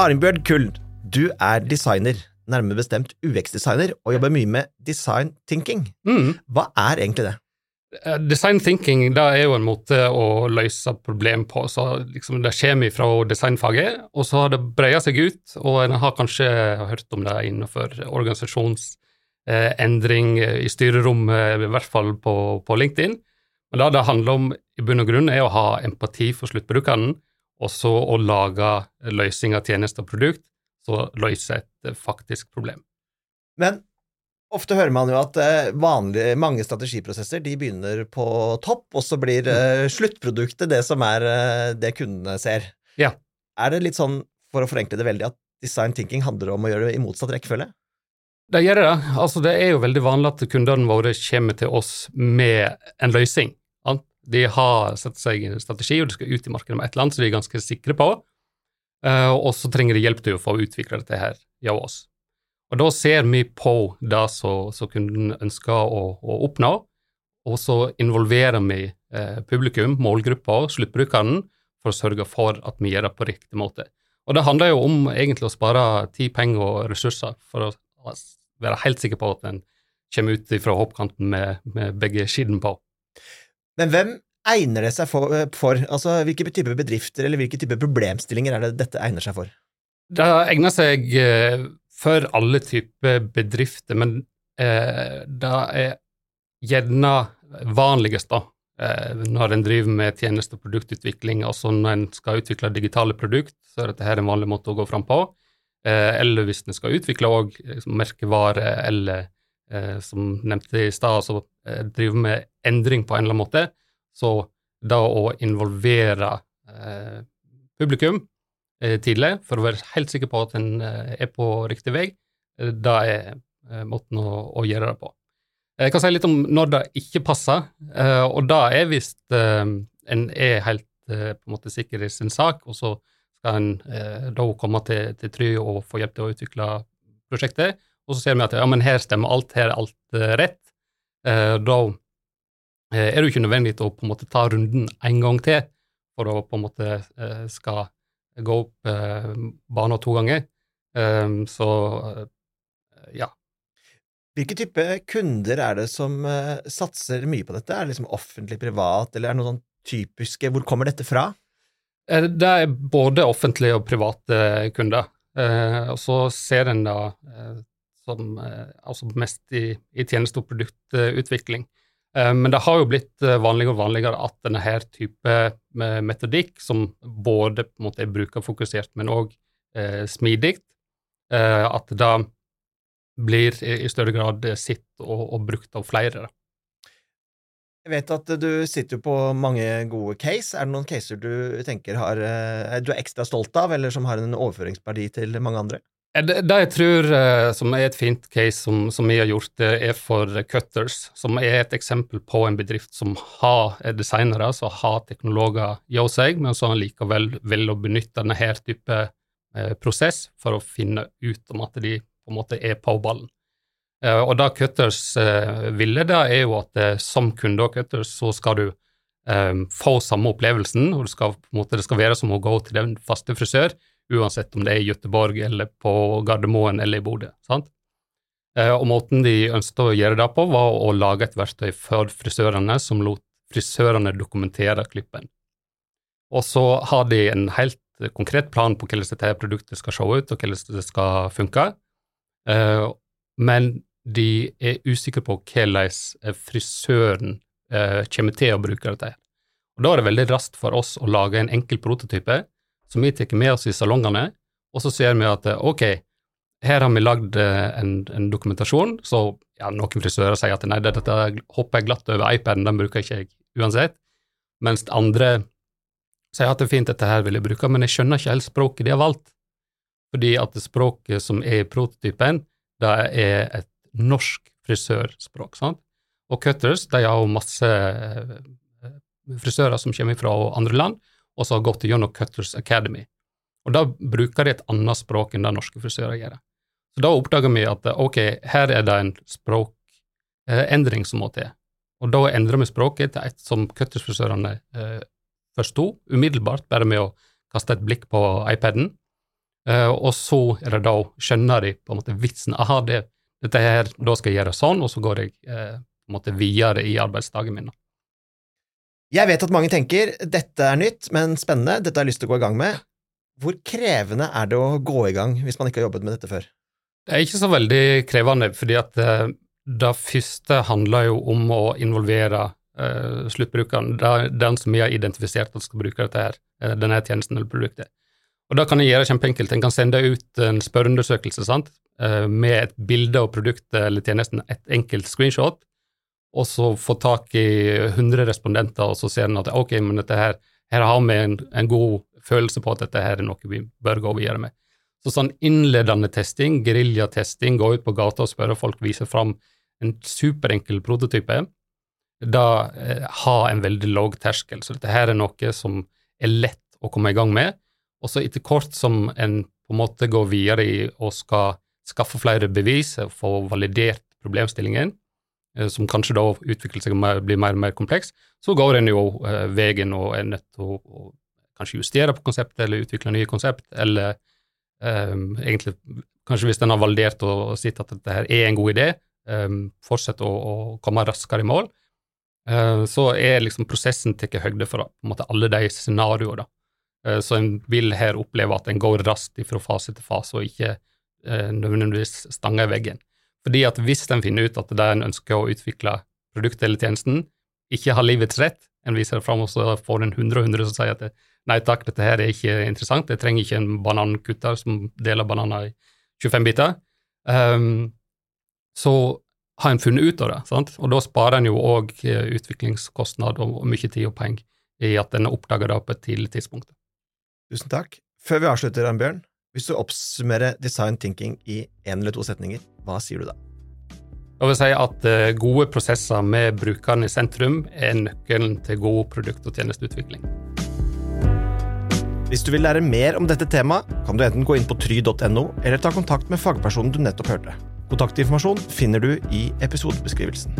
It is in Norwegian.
Arnbjørn Kull, du er designer, nærmere bestemt UX-designer, og jobber mye med design thinking. Mm. Hva er egentlig det? Eh, Design thinking er jo en måte å løse problem på. så liksom Det kommer fra designfaget, og så har det breia seg ut, og en har kanskje hørt om det innenfor organisasjonsendring i styrerommet, i hvert fall på, på LinkedIn. Men det det handler om i bunn og grunn, er å ha empati for sluttbrukeren, og så å lage løsninger, tjenester og produkt som løser et faktisk problem. Men ofte hører man jo at eh, vanlige, mange strategiprosesser de begynner på topp, og så blir eh, sluttproduktet det som er eh, det kundene ser. Ja. Er det litt sånn, for å forenkle det veldig, at design thinking handler om å gjøre det i motsatt rekkefølge? Det gjør det. Altså, det er jo veldig vanlig at kundene våre kommer til oss med en løsning. De har satt seg en strategi, og de skal ut i markedet med et eller annet som de er ganske sikre på, Eh, og så trenger de hjelp til å få utvikle dette her av oss. Og da ser vi på det som kunden ønsker å, å oppnå, og så involverer vi eh, publikum, målgruppa, sluttbrukeren, for å sørge for at vi gjør det på riktig måte. Og det handler jo om egentlig å spare tid, penger og ressurser for å være helt sikker på at en kommer ut fra hoppkanten med, med begge skiddene på. Men hvem egner det seg for? for? Altså, hvilke typer bedrifter eller hvilke typer problemstillinger er det dette egner seg for? Det egner seg eh, for alle typer bedrifter, men eh, det er gjerne vanligst eh, når en driver med tjeneste- og produktutvikling, altså når en skal utvikle digitale produkt, så er dette her en vanlig måte å gå fram på. Eh, eller hvis en skal utvikle òg liksom, merkevare, eller eh, som nevnte i stad, altså eh, drive med endring på en eller annen måte, så da å involvere eh, publikum eh, tidlig, for å være helt sikker på at en eh, er på riktig vei, eh, da er eh, måten å, å gjøre det på. Jeg kan si litt om når det ikke passer, eh, og da er hvis eh, en er helt eh, på en måte sikker i sin sak, og så skal en eh, da komme til, til Try og få hjelp til å utvikle prosjektet, og så ser vi at ja, men her stemmer alt, her er alt eh, rett. Eh, da eh, er det jo ikke nødvendig å på en måte ta runden en gang til for å på en måte skal gå opp eh, banen to ganger. Så ja. Hvilke type kunder er det som satser mye på dette? Er det liksom offentlig, privat, eller er det noe sånn typiske Hvor kommer dette fra? Det er både offentlige og private kunder. Og så ser en da som eh, altså mest i, i tjeneste- og produktutvikling. Eh, men det har jo blitt eh, vanligere og vanligere at denne her type metodikk, som både på en måte er brukerfokusert, men òg smidig, at det blir i, større grad sett og, og brukt av flere. Jeg vet at du sitter på mange gode case. Er det noen caser du tenker har, du er ekstra stolt av, eller som har en overføringsverdi til mange andre? Eh, Det, det jeg tror eh, som er et fint case som, som vi har gjort, det er for Cutters, som er et eksempel på en bedrift som har eh, designere, som har teknologer i seg, men som likevel vil å benytte denne her type eh, prosess for å finne ut om at de på en måte er på ballen. Eh, og det Cutters eh, ville, det er jo at eh, som kunde og Cutters så skal du eh, få samme opplevelsen, og skal, måte, det skal være som å gå til den faste frisør, uansett om det er i Göteborg eller på Gardermoen eller i Bodø. sant? Eh, og måten de ønsket å gjøre det på, var å lage et verktøy for frisørene som lot frisørene dokumentere klippen. Og så har de en helt konkret plan på hvordan dette produktet skal se ut, og hvordan det skal funke. Eh, men de er usikre på hvordan frisøren eh, kommer til å bruke dette. Og Da er det veldig raskt for oss å lage en enkel prototype som vi tar med oss i salongene, og så ser vi at eh, ok, her har vi lagd eh, en, en dokumentasjon, så ja, noen frisører sier at nei, dette hopper jeg glatt over iPaden, den bruker ikke jeg uansett, mens andre sier at det er fint, dette her vil jeg bruke, men jeg skjønner ikke helt språket de har valgt, fordi at språket som er i prototypen, det er et norsk frisørspråk, sant? Og Cutters, de har jo masse eh, frisører som kommer fra andre land, og så har gått gjennom Cutters Academy. Og da bruker de et annet språk enn det norske frisører gjør. Så da oppdager vi at ok, her er det en språkendring som må til. Og da endrer vi språket til et som Cutters-frisørene eh, forsto umiddelbart, bare med å kaste et blikk på iPaden. Eh, og så er det da skjønner de på en måte vitsen. Aha, det, dette her, da skal jeg gjøre sånn, og så går jeg eh, på en måte videre i arbeidsdagen min. Jeg vet at mange tenker dette er nytt, men spennende, dette har jeg lyst til å gå i gang med. Hvor krevende er det å gå i gang hvis man ikke har jobbet med dette før? Det er ikke så veldig krevende, fordi at uh, det første handler jo om å involvere uh, sluttbrukeren, den som vi har identifisert at skal bruke dette her, denne tjenesten eller produktet. Og da kan jeg gjøre kjempeenkelt. En kan sende ut en spørreundersøkelse sant? Uh, med et bilde av produktet eller tjenesten, et enkelt screenshot, og så få tak i 100 respondenter, og så ser en at ok, men dette her, her har vi en, en, god følelse på at dette her er noe vi bør gå videre med. Så sånn innledende testing, geriljatesting, gå ut på gata og spørre folk, vise fram en superenkel prototype, da eh, ha en veldig lav terskel. Så dette her er noe som er lett å komme i gang med, og så etter kort som en på en måte går videre i og skal skaffe flere bevis, få validert problemstillingen, som kanskje da utvikler seg og blir mer og mer kompleks, så går en jo eh, veien og er nødt til å, kanskje justere på konseptet eller utvikle nye konsept, eller um, egentlig kanskje hvis en har validert og, sett at dette her er en god idé, um, fortsette å, å, komme raskere i mål, uh, så er liksom prosessen tatt høyde for på en måte alle de scenarioene. Eh, så en vil her oppleve at en går raskt fra fase til fase, og ikke eh, nødvendigvis stanger i veggen. Fordi at hvis en finner ut at det en ønsker å utvikle produktet eller tjenesten, ikke har livets rett, en viser det fram, og så får en 100 og 100 som sier at det, nei takk, dette her er ikke interessant, jeg trenger ikke en banankutter som deler bananer i 25 biter, um, så har en funnet ut av det, sant? og da sparer en jo òg eh, utviklingskostnad og, mye tid og penger i at en oppdager det på et tidlig tidspunkt. Tusen takk. Før vi avslutter, Arnbjørn, hvis du oppsummerer design thinking i én eller to setninger, hva sier du da? Jeg vil si at eh, gode prosesser med brukeren i sentrum er nøkkelen til god produkt- og tjenesteutvikling. Hvis du vil lære mer om dette temaet, kan du enten gå inn på try.no, eller ta kontakt med fagpersonen du nettopp hørte. Kontaktinformasjon finner du i episodebeskrivelsen.